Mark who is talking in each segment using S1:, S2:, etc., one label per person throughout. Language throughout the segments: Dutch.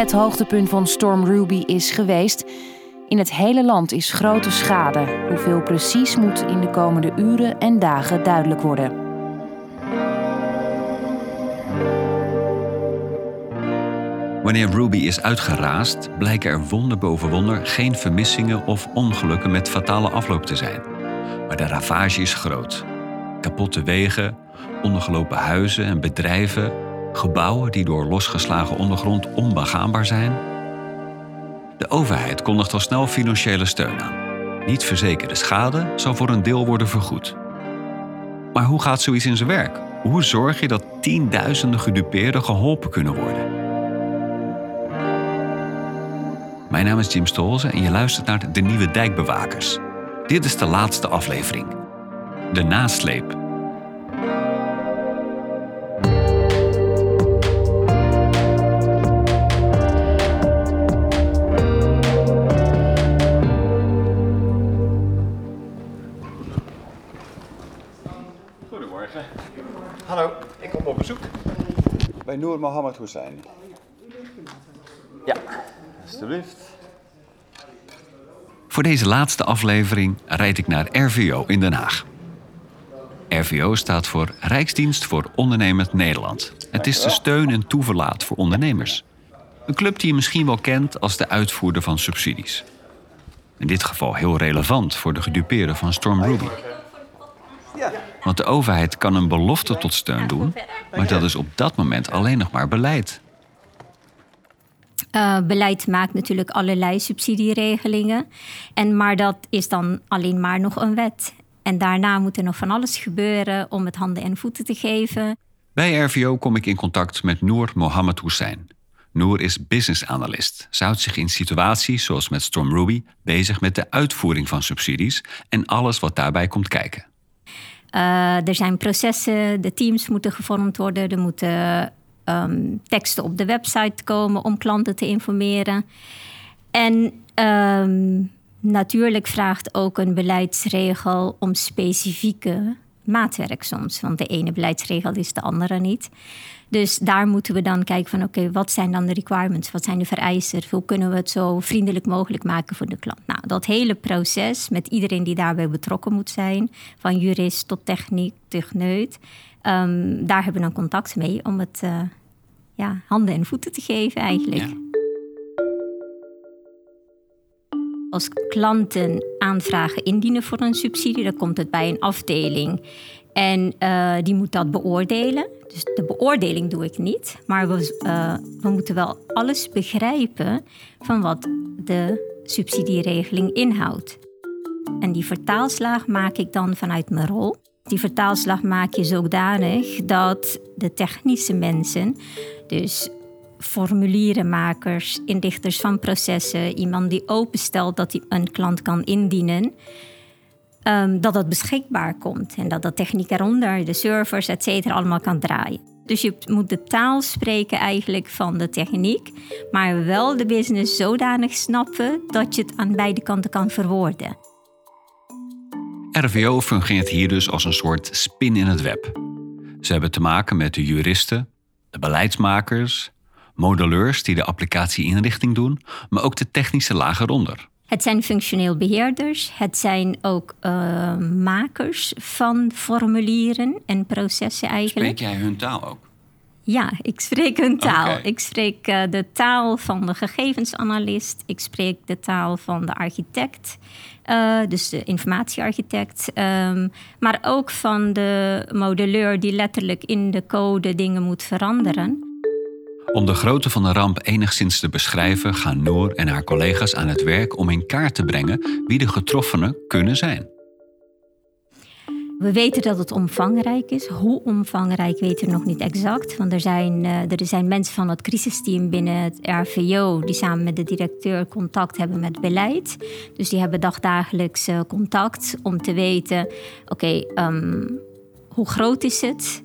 S1: Het hoogtepunt van Storm Ruby is geweest. In het hele land is grote schade. Hoeveel precies moet in de komende uren en dagen duidelijk worden.
S2: Wanneer Ruby is uitgeraasd, blijken er wonder boven wonder geen vermissingen of ongelukken met fatale afloop te zijn. Maar de ravage is groot. Kapotte wegen, ondergelopen huizen en bedrijven, gebouwen die door losgeslagen ondergrond onbegaanbaar zijn. De overheid kondigt al snel financiële steun aan. Niet verzekerde schade zal voor een deel worden vergoed. Maar hoe gaat zoiets in zijn werk? Hoe zorg je dat tienduizenden gedupeerden geholpen kunnen worden? Mijn naam is Jim Stolze en je luistert naar De Nieuwe Dijkbewakers. Dit is de laatste aflevering. De nasleep.
S3: Noor Mohammed Hussein. Ja, alsjeblieft.
S2: Voor deze laatste aflevering rijd ik naar RVO in Den Haag. RVO staat voor Rijksdienst voor Ondernemend Nederland. Het is de steun en toeverlaat voor ondernemers. Een club die je misschien wel kent als de uitvoerder van subsidies. In dit geval heel relevant voor de gedupeerden van Storm Ruby. Want de overheid kan een belofte tot steun doen, maar dat is op dat moment alleen nog maar beleid.
S4: Uh, beleid maakt natuurlijk allerlei subsidieregelingen. En, maar dat is dan alleen maar nog een wet. En daarna moet er nog van alles gebeuren om het handen en voeten te geven.
S2: Bij RVO kom ik in contact met Noor Mohammed Hussein. Noor is business analyst. Ze houdt zich in situaties zoals met Storm Ruby bezig met de uitvoering van subsidies en alles wat daarbij komt kijken.
S4: Uh, er zijn processen, de teams moeten gevormd worden, er moeten um, teksten op de website komen om klanten te informeren. En um, natuurlijk vraagt ook een beleidsregel om specifieke maatwerk soms. Want de ene beleidsregel is de andere niet. Dus daar moeten we dan kijken van oké, wat zijn dan de requirements? Wat zijn de vereisten? Hoe kunnen we het zo vriendelijk mogelijk maken voor de klant? Nou, dat hele proces met iedereen die daarbij betrokken moet zijn, van jurist tot techniek, techneut, um, daar hebben we dan contact mee om het uh, ja, handen en voeten te geven eigenlijk. Als klanten aanvragen indienen voor een subsidie, dan komt het bij een afdeling. En uh, die moet dat beoordelen. Dus de beoordeling doe ik niet. Maar we, uh, we moeten wel alles begrijpen van wat de subsidieregeling inhoudt. En die vertaalslag maak ik dan vanuit mijn rol. Die vertaalslag maak je zodanig dat de technische mensen, dus formulierenmakers, inrichters van processen, iemand die openstelt dat hij een klant kan indienen, um, dat dat beschikbaar komt en dat de techniek eronder, de servers, et cetera, allemaal kan draaien. Dus je moet de taal spreken eigenlijk van de techniek, maar wel de business zodanig snappen dat je het aan beide kanten kan verwoorden.
S2: RVO fungeert hier dus als een soort spin in het web. Ze hebben te maken met de juristen, de beleidsmakers, modelleurs die de applicatie-inrichting doen, maar ook de technische laag eronder.
S4: Het zijn functioneel beheerders, het zijn ook uh, makers van formulieren en processen eigenlijk.
S2: Spreek jij hun taal ook?
S4: Ja, ik spreek hun taal. Okay. Ik spreek uh, de taal van de gegevensanalist, ik spreek de taal van de architect, uh, dus de informatiearchitect, um, maar ook van de modelleur die letterlijk in de code dingen moet veranderen.
S2: Om de grootte van de ramp enigszins te beschrijven, gaan Noor en haar collega's aan het werk om in kaart te brengen wie de getroffenen kunnen zijn.
S4: We weten dat het omvangrijk is. Hoe omvangrijk weten we nog niet exact. Want er zijn, uh, er zijn mensen van het crisisteam binnen het RVO... die samen met de directeur contact hebben met beleid. Dus die hebben dagdagelijks uh, contact om te weten... oké, um, hoe groot is het?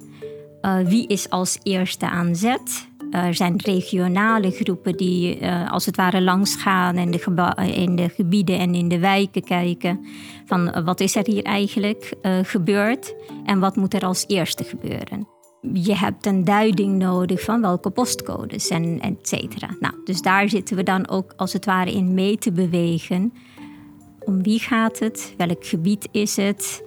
S4: Uh, wie is als eerste aan zet? Er zijn regionale groepen die uh, als het ware langsgaan in de, in de gebieden en in de wijken kijken van uh, wat is er hier eigenlijk gebeurd en wat moet er als eerste gebeuren. je hebt een duiding nodig van welke postcodes en et cetera. Nou, dus daar zitten we dan ook als het ware in mee te bewegen. Om wie gaat het? Welk gebied is het?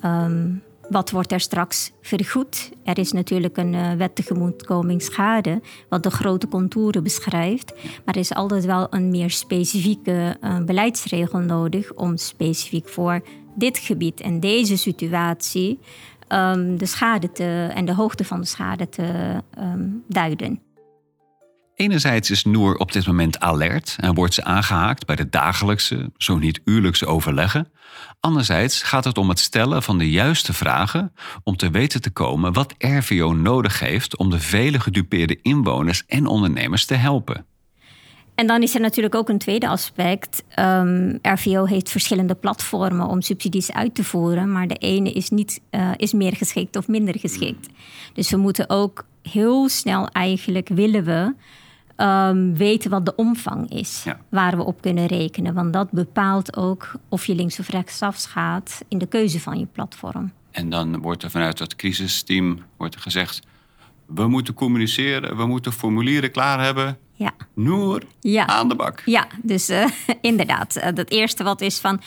S4: Ehm, wat wordt er straks vergoed? Er is natuurlijk een uh, wet tegemoetkoming schade, wat de grote contouren beschrijft. Maar er is altijd wel een meer specifieke uh, beleidsregel nodig om specifiek voor dit gebied en deze situatie um, de schade te, en de hoogte van de schade te um, duiden.
S2: Enerzijds is Noor op dit moment alert en wordt ze aangehaakt bij de dagelijkse, zo niet uurlijkse overleggen. Anderzijds gaat het om het stellen van de juiste vragen om te weten te komen wat RVO nodig heeft om de vele gedupeerde inwoners en ondernemers te helpen.
S4: En dan is er natuurlijk ook een tweede aspect. Um, ehm, RVO heeft verschillende platformen om subsidies uit te voeren, maar de ene is, niet, uh, is meer geschikt of minder geschikt. Dus we moeten ook heel snel eigenlijk willen we um, weten wat de omvang is waar we op kunnen rekenen. Want dat bepaalt ook of je links of rechtsaf gaat in de keuze van je platform.
S2: En dan wordt er vanuit dat crisisteam wordt er gezegd: we moeten communiceren, we moeten formulieren klaar hebben. Ja. Noor, ja. aan de bak.
S4: Ja, dus uh, inderdaad. Uh, het eerste wat is van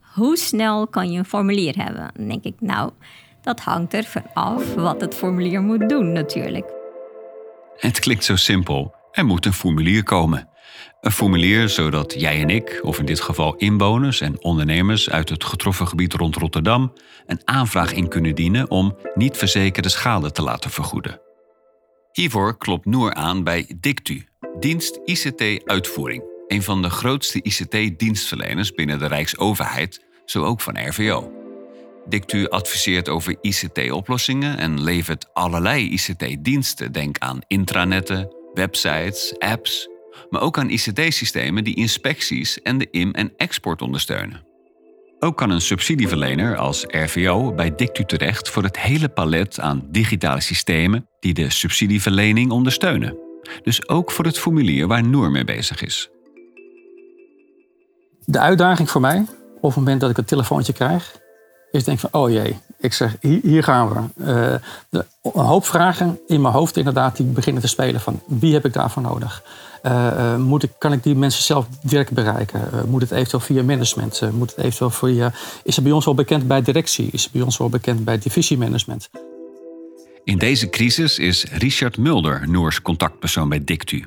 S4: hoe snel kan je een formulier hebben? Dan denk ik, nou, dat hangt er vanaf wat het formulier moet doen natuurlijk.
S2: Het klinkt zo simpel. Er moet een formulier komen. Een formulier zodat jij en ik, of in dit geval inwoners en ondernemers uit het getroffen gebied rond Rotterdam, een aanvraag in kunnen dienen om niet verzekerde schade te laten vergoeden. Hiervoor klopt Noor aan bij DICTU, Dienst ICT Uitvoering, een van de grootste ICT-dienstverleners binnen de Rijksoverheid, zo ook van RVO. DICTU adviseert over ICT-oplossingen en levert allerlei ICT-diensten. Denk aan intranetten, websites, apps, maar ook aan ICT-systemen die inspecties en de in- en export ondersteunen. Ook kan een subsidieverlener als RVO bij DICTU terecht voor het hele palet aan digitale systemen die de subsidieverlening ondersteunen. Dus ook voor het formulier waar Noor mee bezig is.
S5: De uitdaging voor mij, op het moment dat ik een telefoontje krijg, is denk van, oh jee, ik zeg, hier, gaan we. Uh, de, een hoop vragen in mijn hoofd inderdaad, die beginnen te spelen van, wie heb ik daarvoor nodig? Uh, uh, moet ik, kan ik die mensen zelf direct bereiken? moet het eventueel via management? moet het eventueel via, is het bij ons wel bekend bij directie? Is het bij ons wel bekend bij divisiemanagement?
S2: In deze crisis is Richard Mulder Noors contactpersoon bij Dictu.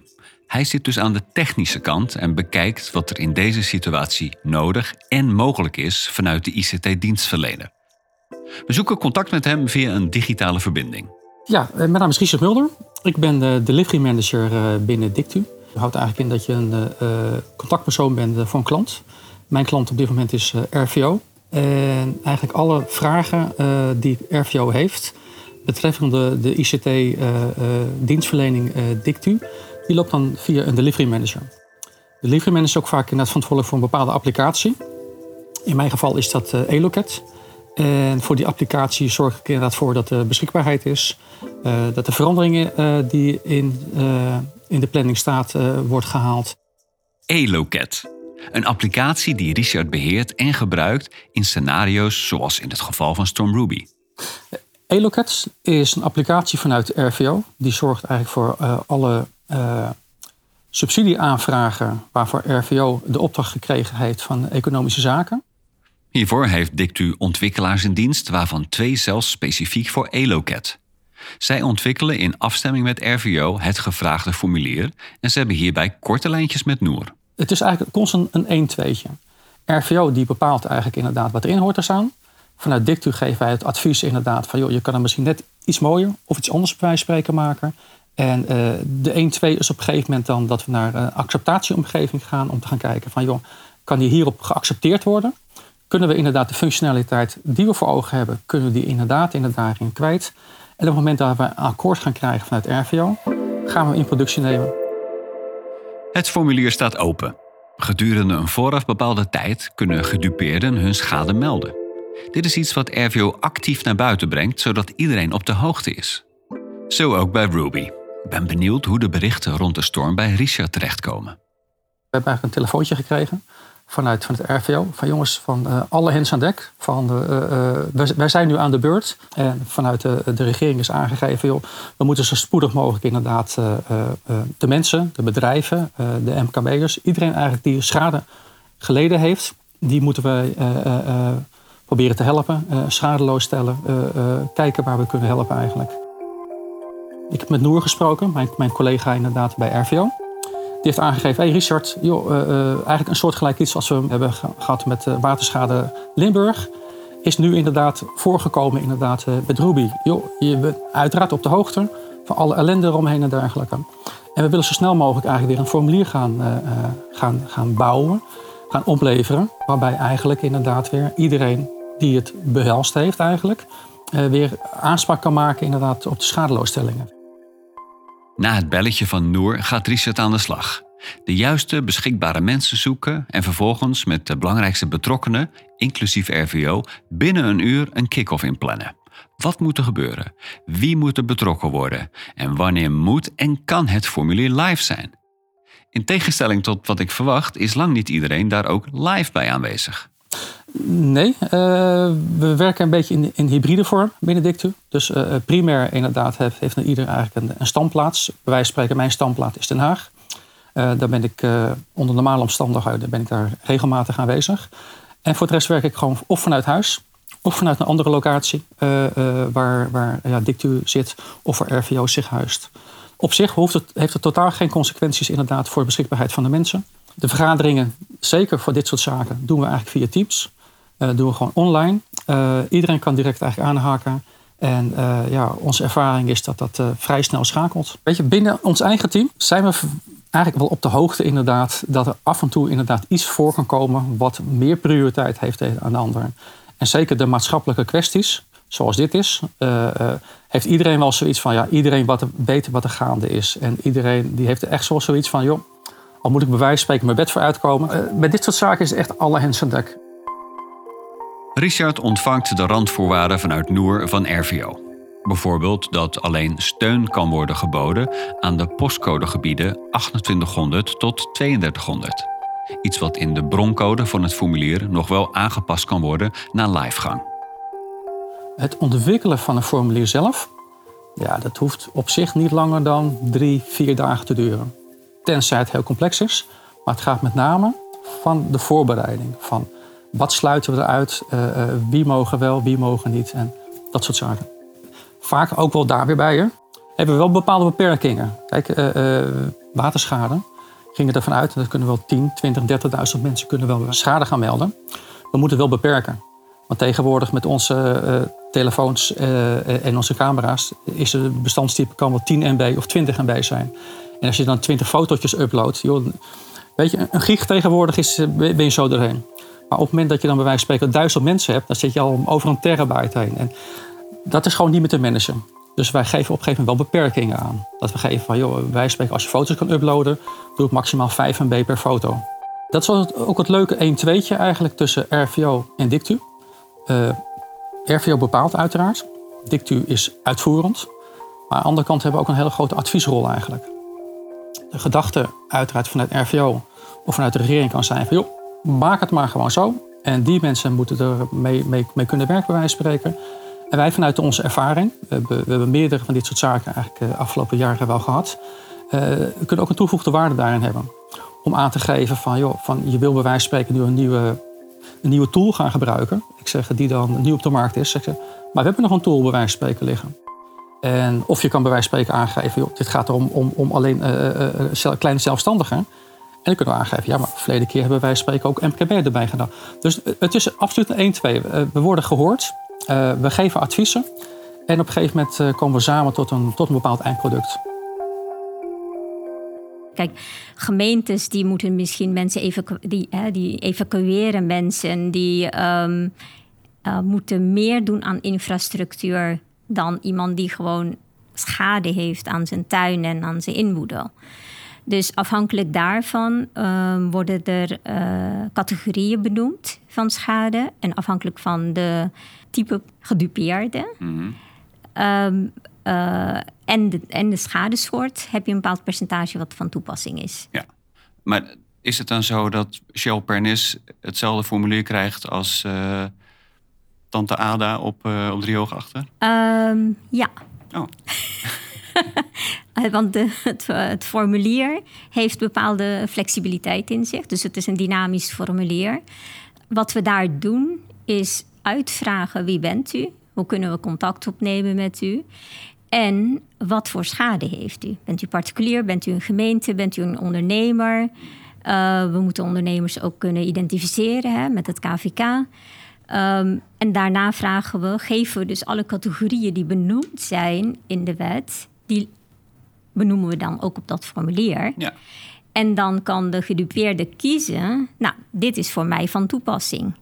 S2: Hij zit dus aan de technische kant en bekijkt wat er in deze situatie nodig en mogelijk is vanuit de ICT-dienstverlener. We zoeken contact met hem via een digitale verbinding.
S5: Ja, eh, mijn naam is Richard Mulder. Ik ben de delivery manager eh, binnen Dictu. Dat houdt eigenlijk in dat je een uh, contactpersoon bent voor een klant. Mijn klant op dit moment is RVO. En eigenlijk alle vragen die RVO heeft betreffende de ICT-dienstverlening Dictu, die loopt dan via een delivery manager. De delivery manager is ook vaak inderdaad verantwoordelijk voor een bepaalde applicatie. In mijn geval is dat Elocat. En voor die applicatie zorg ik inderdaad voor dat de beschikbaarheid is. Uh, dat de veranderingen uh, die in, in de planning staat, wordt gehaald.
S2: Elocat. Een applicatie die Richard beheert en gebruikt in scenario's zoals in het geval van Stormruby.
S5: Elocat is een applicatie vanuit RVO. Die zorgt eigenlijk voor alle subsidieaanvragen waarvoor RVO de opdracht gekregen heeft van Economische Zaken.
S2: Hiervoor heeft Dictu ontwikkelaars in dienst, waarvan twee zelfs specifiek voor Elocat. Zij ontwikkelen in afstemming met RVO het gevraagde formulier en ze hebben hierbij korte lijntjes met Noor.
S5: Het is eigenlijk constant een 1-2'tje. RVO die bepaalt eigenlijk inderdaad wat erin hoort te staan. Vanuit Dictu geven wij het advies inderdaad van joh, je kan er misschien net iets mooier of iets anders bij spreken maken. En uh, de 1-2 is op een gegeven moment dan dat we naar een acceptatieomgeving gaan om te gaan kijken van joh, kan die hierop geaccepteerd worden? Kunnen we inderdaad de functionaliteit die we voor ogen hebben, kunnen we die inderdaad in de daarin kwijt? En op het moment dat we een akkoord gaan krijgen vanuit RVO, gaan we in productie nemen.
S2: Het formulier staat open. Gedurende een vooraf bepaalde tijd kunnen gedupeerden hun schade melden. Dit is iets wat RVO actief naar buiten brengt, zodat iedereen op de hoogte is. Zo ook bij Ruby. Ik ben benieuwd hoe de berichten rond de storm bij Richard terechtkomen.
S5: We hebben eigenlijk een telefoontje gekregen vanuit van het RVO. Van jongens, van uh, alle hens aan dek. Van, uh, wij, zijn nu aan de beurt. En vanuit de, de regering is aangegeven... Joh, we moeten zo spoedig mogelijk inderdaad de mensen, de bedrijven, de MKB'ers... iedereen eigenlijk die schade geleden heeft... die moeten we proberen te helpen. schadeloos stellen. kijken waar we kunnen helpen eigenlijk. Ik heb met Noor gesproken, mijn, mijn collega inderdaad bij RVO... Die heeft aangegeven, hey Richard, joh, uh, uh, eigenlijk een soortgelijk iets als we hebben gehad met uh, waterschade Limburg. Is nu inderdaad voorgekomen inderdaad, met Ruby. Joh, je bent uiteraard op de hoogte van alle ellende eromheen en dergelijke. En we willen zo snel mogelijk eigenlijk weer een formulier gaan, gaan, gaan bouwen, gaan opleveren. Waarbij eigenlijk inderdaad weer iedereen die het behelst heeft eigenlijk... weer aanspraak kan maken inderdaad op de schadeloosstellingen.
S2: Na het belletje van Noor gaat Richard aan de slag. De juiste beschikbare mensen zoeken en vervolgens met de belangrijkste betrokkenen, inclusief RVO, binnen een uur een kick-off inplannen. Wat moet er gebeuren? Wie moet er betrokken worden? En wanneer moet en kan het formulier live zijn? In tegenstelling tot wat ik verwacht, is lang niet iedereen daar ook live bij aanwezig.
S5: Nee, uh, we werken een beetje in, hybride vorm binnen Dictu. Dus uh, primair inderdaad heeft, heeft ieder eigenlijk een, een standplaats. Bij wijze van spreken, mijn standplaats is Den Haag. Daar ben ik onder normale omstandigheden ben ik daar regelmatig aanwezig. En voor de rest werk ik gewoon of vanuit huis of vanuit een andere locatie waar, waar ja, Dictu zit of waar RVO zich huist. Op zich hoeft het, heeft het totaal geen consequenties inderdaad voor de beschikbaarheid van de mensen. De vergaderingen, zeker voor dit soort zaken, doen we eigenlijk via Teams. Uh, doen we gewoon online. Uh, iedereen kan direct eigenlijk aanhaken. En uh, ja, onze ervaring is dat dat vrij snel schakelt. Weet je, binnen ons eigen team zijn we eigenlijk wel op de hoogte inderdaad... dat er af en toe inderdaad iets voor kan komen... wat meer prioriteit heeft aan de ander. En zeker de maatschappelijke kwesties, zoals dit is... heeft iedereen wel zoiets van... ja, iedereen wat, weet wat er gaande is. En iedereen die heeft er echt zoiets van... joh, al moet ik bij wijze van spreken mijn bed voor uitkomen. bij dit soort zaken is echt alle hens aan dek.
S2: Richard ontvangt de randvoorwaarden vanuit Noer van RVO. Bijvoorbeeld dat alleen steun kan worden geboden aan de postcodegebieden 2800 tot 3200. Iets wat in de broncode van het formulier nog wel aangepast kan worden na livegang.
S5: Het ontwikkelen van een formulier zelf, ja, dat hoeft op zich niet langer dan drie, vier dagen te duren. Tenzij het heel complex is. Maar het gaat met name van de voorbereiding. Van wat sluiten we eruit? Uh, uh, wie mogen wel, wie mogen niet? En dat soort zaken. Vaak ook wel daar weer bij. Hè? Hebben we wel bepaalde beperkingen. Kijk, uh, waterschade gingen ervan uit, dat kunnen wel 10, 20, 30.000 mensen kunnen wel schade gaan melden. We moeten wel beperken. Want tegenwoordig met onze telefoons en onze camera's is het bestandstype kan wel 10 MB of 20 MB zijn. En als je dan 20 fotootjes uploadt, joh, weet je, een gig tegenwoordig is, ben je zo doorheen. Maar op het moment dat je dan bij wijze van spreken duizend mensen hebt, dan zit je al over een terabyte heen. En dat is gewoon niet meer te managen. Dus wij geven op een gegeven moment wel beperkingen aan. Dat we geven van, joh, wij spreken als je foto's kan uploaden, doe het maximaal 5 MB per foto. Dat is ook het leuke 1-2'tje eigenlijk tussen RVO en Dictu. Eh, RVO bepaalt uiteraard. Dictu is uitvoerend. Maar aan de andere kant hebben we ook een hele grote adviesrol eigenlijk. De gedachte uiteraard vanuit RVO of vanuit de regering kan zijn van... joh, maak het maar gewoon zo. En die mensen moeten er mee, mee, mee kunnen werken, bij wijze van spreken. En wij vanuit onze ervaring, we hebben, we hebben meerdere van dit soort zaken eigenlijk de eh, afgelopen jaren wel gehad, we kunnen ook een toegevoegde waarde daarin hebben. Om aan te geven van, joh, van je wil bij wijze van spreken nu een nieuwe, een nieuwe tool gaan gebruiken. Ik zeg die dan nieuw op de markt is. Zeg maar we hebben nog een tool bij wijze van spreken liggen. En of je kan bij wijze spreken aangeven, joh, dit gaat erom om, om alleen uh, kleine zelfstandigen. En dan kunnen we aangeven, ja, maar verleden keer hebben wij spreken ook MKB erbij gedaan. Dus het is absoluut een 1-2. We worden gehoord, uh, we geven adviezen. En op een gegeven moment uh, komen we samen tot een, tot een bepaald eindproduct.
S4: Kijk, gemeentes die moeten misschien mensen die, hè, die evacueren mensen, die uh, moeten meer doen aan infrastructuur dan iemand die gewoon schade heeft aan zijn tuin en aan zijn inboedel. Dus afhankelijk daarvan uh, worden er uh, categorieën benoemd van schade. En afhankelijk van de type gedupeerde. Mm -hmm. um, uh, en, de, en de schadesoort heb je een bepaald percentage wat van toepassing is.
S2: Ja, maar is het dan zo dat Shell Pernis hetzelfde formulier krijgt als uh, Tante Ada op, uh, op Driehoog
S4: ehm, ja.
S2: Oh.
S4: Want de, het, het, formulier heeft bepaalde flexibiliteit in zich. Dus het is een dynamisch formulier. Wat we daar doen is uitvragen wie bent u? Hoe kunnen we contact opnemen met u? En wat voor schade heeft u? Bent u particulier? Bent u een gemeente? Bent u een ondernemer? Uh, we moeten ondernemers ook kunnen identificeren hè, met het KVK. Um, ehm, en daarna vragen we, geven we dus alle categorieën die benoemd zijn in de wet, die benoemen we dan ook op dat formulier.
S2: Ja.
S4: En dan kan de gedupeerde kiezen, nou, dit is voor mij van toepassing.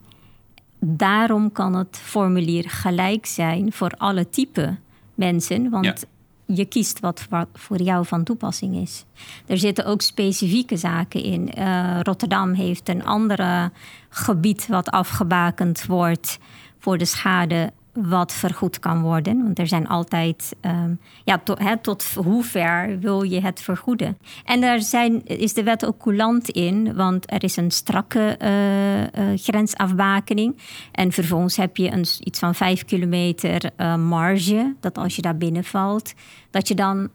S4: Daarom kan het formulier gelijk zijn voor alle typen mensen. Want je kiest wat, voor jou van toepassing is. Er zitten ook specifieke zaken in. Uh, Rotterdam heeft een andere gebied wat afgebakend wordt voor de schade wat vergoed kan worden. Want er zijn altijd, um, ja, tot hoe ver wil je het vergoeden? En daar zijn, is de wet ook coulant in, want er is een strakke uh, grensafbakening. En vervolgens heb je een, iets van vijf kilometer uh, marge, dat als je daar binnenvalt, dat je dan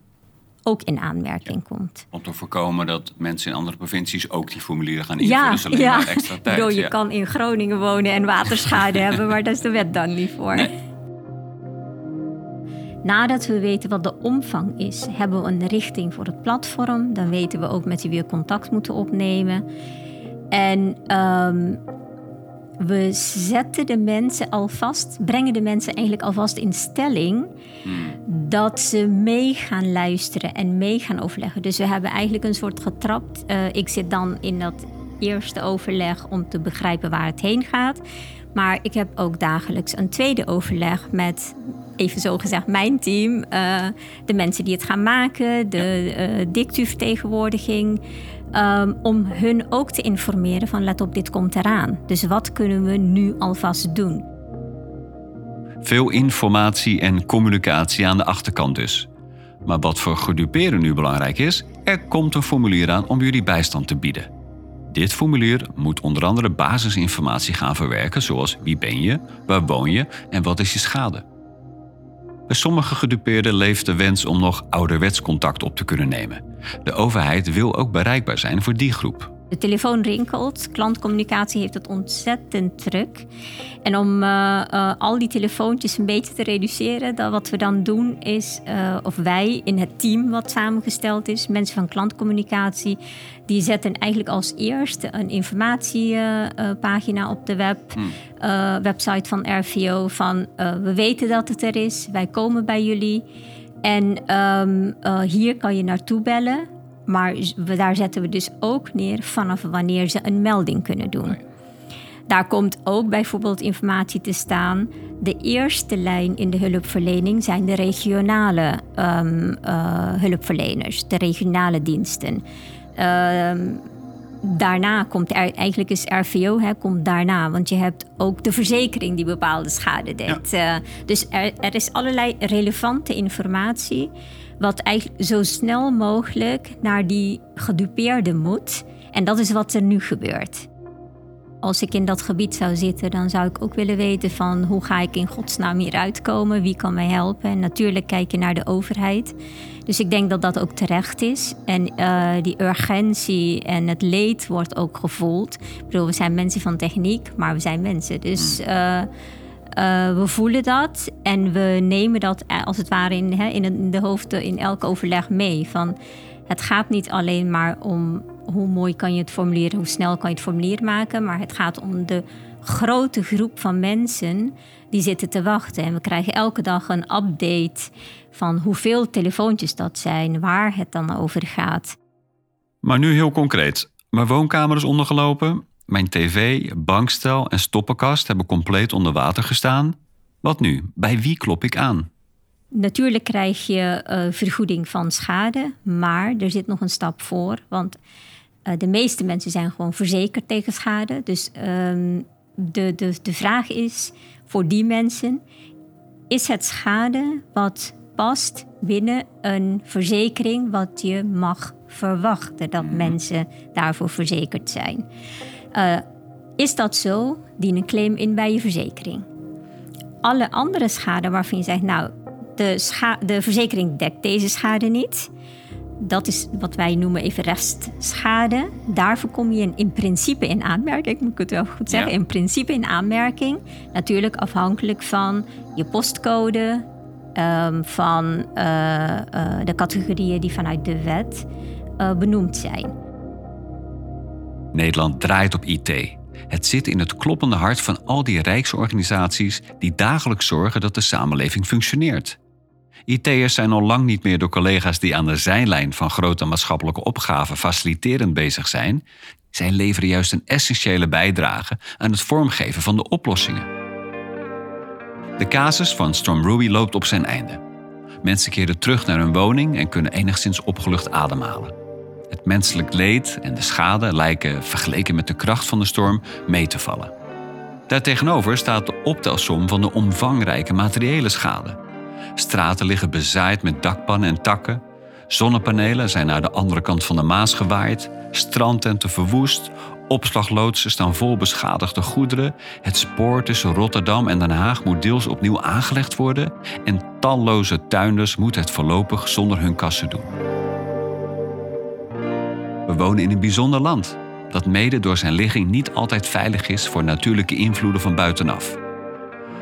S4: ook in aanmerking komt.
S2: Om te voorkomen dat mensen in andere provincies ook die formulieren gaan invullen. Ja, dus alleen ja. maar extra tijd.
S4: Bedoel, je kan in Groningen wonen en waterschade hebben, maar daar is de wet dan niet voor. Nadat we weten wat de omvang is, hebben we een richting voor het platform. Dan weten we ook met wie we contact moeten opnemen. En ehm, we zetten de mensen alvast, brengen de mensen eigenlijk alvast in stelling hmm. dat ze mee gaan luisteren en mee gaan overleggen. Dus we hebben eigenlijk een soort getrapt. Uh, ik zit dan in dat eerste overleg om te begrijpen waar het heen gaat. Maar ik heb ook dagelijks een tweede overleg met, even zo gezegd, mijn team. Uh, de mensen die het gaan maken, de uh, dictuvertegenwoordiging. Um, om hun ook te informeren van let op, dit komt eraan. Dus wat kunnen we nu alvast doen?
S2: Veel informatie en communicatie aan de achterkant dus. Maar wat voor geduperen nu belangrijk is, er komt een formulier aan om jullie bijstand te bieden. Dit formulier moet onder andere basisinformatie gaan verwerken, zoals wie ben je, waar woon je en wat is je schade. Bij sommige gedupeerden leeft de wens om nog ouderwets contact op te kunnen nemen. De overheid wil ook bereikbaar zijn voor die groep.
S4: De telefoon rinkelt, klantcommunicatie heeft het ontzettend druk. En om uh, uh, al die telefoontjes een beetje te reduceren, dat wat we dan doen is, uh, of wij in het team wat samengesteld is, mensen van klantcommunicatie, die zetten eigenlijk als eerste een informatiepagina op de web, hmm. website van RVO, van we weten dat het er is, wij komen bij jullie. En um, hier kan je naartoe bellen. Maar daar zetten we dus ook neer vanaf wanneer ze een melding kunnen doen. Daar komt ook bijvoorbeeld informatie te staan. De eerste lijn in de hulpverlening zijn de regionale um, uh, hulpverleners, de regionale diensten. Um, daarna komt er, eigenlijk is RVO hè, komt daarna, want je hebt ook de verzekering die bepaalde schade deed. Ja. Uh, dus er, er is allerlei relevante informatie wat eigenlijk zo snel mogelijk naar die gedupeerde moet. En dat is wat er nu gebeurt. Als ik in dat gebied zou zitten, dan zou ik ook willen weten van hoe ga ik in godsnaam hier uitkomen, wie kan mij helpen. En natuurlijk kijk je naar de overheid. Dus ik denk dat dat ook terecht is. En uh, die urgentie en het leed wordt ook gevoeld. Ik bedoel, we zijn mensen van techniek, maar we zijn mensen. Dus uh, uh, we voelen dat en we nemen dat eh, als het ware in, hè, in de hoofden in elk overleg mee. Van, het gaat niet alleen maar om hoe mooi kan je het formuleren, hoe snel kan je het formulier maken, maar het gaat om de grote groep van mensen die zitten te wachten. En we krijgen elke dag een update van hoeveel telefoontjes dat zijn, waar het dan over gaat.
S2: Maar nu heel concreet. Mijn woonkamer is ondergelopen. Mijn tv, bankstel en stoppenkast hebben compleet onder water gestaan. Wat nu? Bij wie klop ik aan?
S4: Natuurlijk krijg je uh, vergoeding van schade, maar er zit nog een stap voor. Want uh, de meeste mensen zijn gewoon verzekerd tegen schade. Dus um, de, de, de vraag is voor die mensen: is het schade wat past binnen een verzekering wat je mag verwachten dat mensen daarvoor verzekerd zijn. Uh, is dat zo? Dien een claim in bij je verzekering. Alle andere schade waarvan je zegt, nou, de, de verzekering dekt deze schade niet. Dat is wat wij noemen even restschade. Daarvoor kom je in, principe in aanmerking. Ik moet het wel goed zeggen. In principe in aanmerking. Natuurlijk afhankelijk van je postcode. Um, van uh, uh, de categorieën die vanuit de wet uh, benoemd zijn.
S2: Nederland draait op IT. Het zit in het kloppende hart van al die rijksorganisaties die dagelijks zorgen dat de samenleving functioneert. IT'ers zijn al lang niet meer door collega's die aan de zijlijn van grote maatschappelijke opgaven faciliterend bezig zijn. Zij leveren juist een essentiële bijdrage aan het vormgeven van de oplossingen. De casus van Storm Ruby loopt op zijn einde. Mensen keren terug naar hun woning en kunnen enigszins opgelucht ademhalen. Het menselijk leed en de schade lijken, vergeleken met de kracht van de storm, mee te vallen. Daartegenover staat de optelsom van de omvangrijke materiële schade. Straten liggen bezaaid met dakpannen en takken. Zonnepanelen zijn naar de andere kant van de Maas gewaaid. Strandtenten verwoest. Opslagloodsen staan vol beschadigde goederen. Het spoor tussen Rotterdam en Den Haag moet deels opnieuw aangelegd worden. En talloze tuinders moeten het voorlopig zonder hun kassen doen. We wonen in een bijzonder land, dat mede door zijn ligging niet altijd veilig is voor natuurlijke invloeden van buitenaf.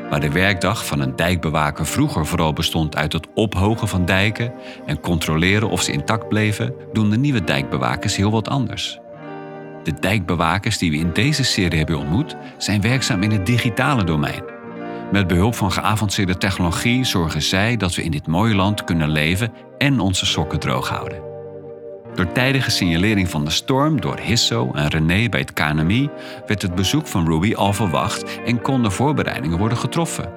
S2: Waar de werkdag van een dijkbewaker vroeger vooral bestond uit het ophogen van dijken en controleren of ze intact bleven, doen de nieuwe dijkbewakers heel wat anders. De dijkbewakers die we in deze serie hebben ontmoet, zijn werkzaam in het digitale domein. Met behulp van geavanceerde technologie zorgen zij dat we in dit mooie land kunnen leven en onze sokken droog houden. Door tijdige signalering van de storm door Hisso en René bij het KNMI werd het bezoek van Ruby al verwacht en konden voorbereidingen worden getroffen.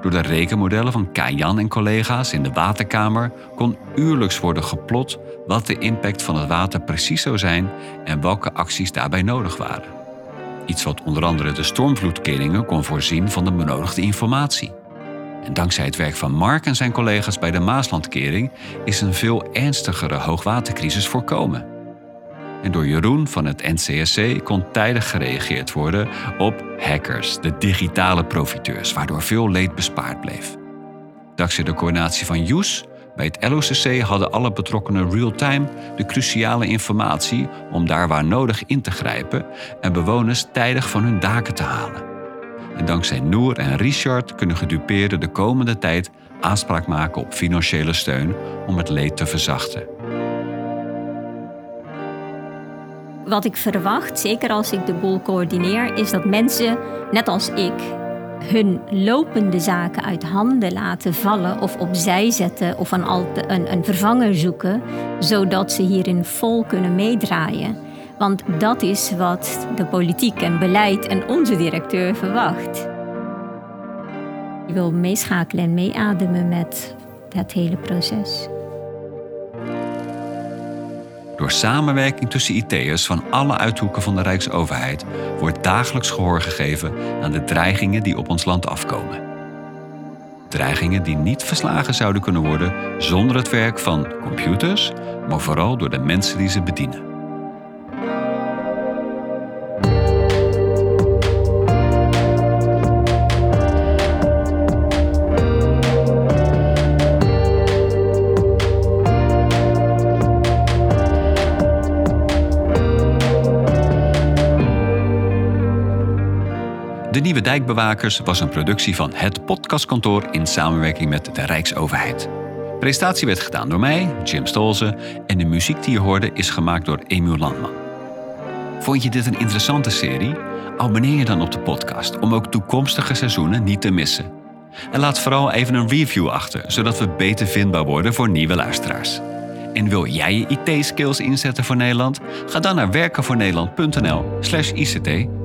S2: Door de rekenmodellen van Kajan en collega's in de waterkamer kon uurlijks worden geplot wat de impact van het water precies zou zijn en welke acties daarbij nodig waren. Iets wat onder andere de stormvloedkeringen kon voorzien van de benodigde informatie. Dankzij het werk van Mark en zijn collega's bij de Maaslandkering is een veel ernstigere hoogwatercrisis voorkomen. En door Jeroen van het NCSC kon tijdig gereageerd worden op hackers, de digitale profiteurs, waardoor veel leed bespaard bleef. Dankzij de coördinatie van Joes bij het LOCC hadden alle betrokkenen real-time de cruciale informatie om daar waar nodig in te grijpen en bewoners tijdig van hun daken te halen. En dankzij Noor en Richard kunnen gedupeerden de komende tijd aanspraak maken op financiële steun om het leed te verzachten.
S4: Wat ik verwacht, zeker als ik de boel coördineer, is dat mensen, net als ik, hun lopende zaken uit handen laten vallen of opzij zetten of een, een, een vervanger zoeken, zodat ze hierin vol kunnen meedraaien. Want dat is wat de politiek en beleid en onze directeur verwacht. Je wil meeschakelen en meeademen met het hele proces.
S2: Door samenwerking tussen IT'ers van alle uithoeken van de Rijksoverheid wordt dagelijks gehoor gegeven aan de dreigingen die op ons land afkomen. Dreigingen die niet verslagen zouden kunnen worden zonder het werk van computers, maar vooral door de mensen die ze bedienen. Nieuwe Dijkbewakers was een productie van het podcastkantoor in samenwerking met de Rijksoverheid. Presentatie werd gedaan door mij, Jim Stolze, en de muziek die je hoorde is gemaakt door Emiel Landman. Vond je dit een interessante serie? Abonneer je dan op de podcast om ook toekomstige seizoenen niet te missen. En laat vooral even een review achter, zodat we beter vindbaar worden voor nieuwe luisteraars. En wil jij je IT-skills inzetten voor Nederland? Ga dan naar werkenvoornederland.nl/ict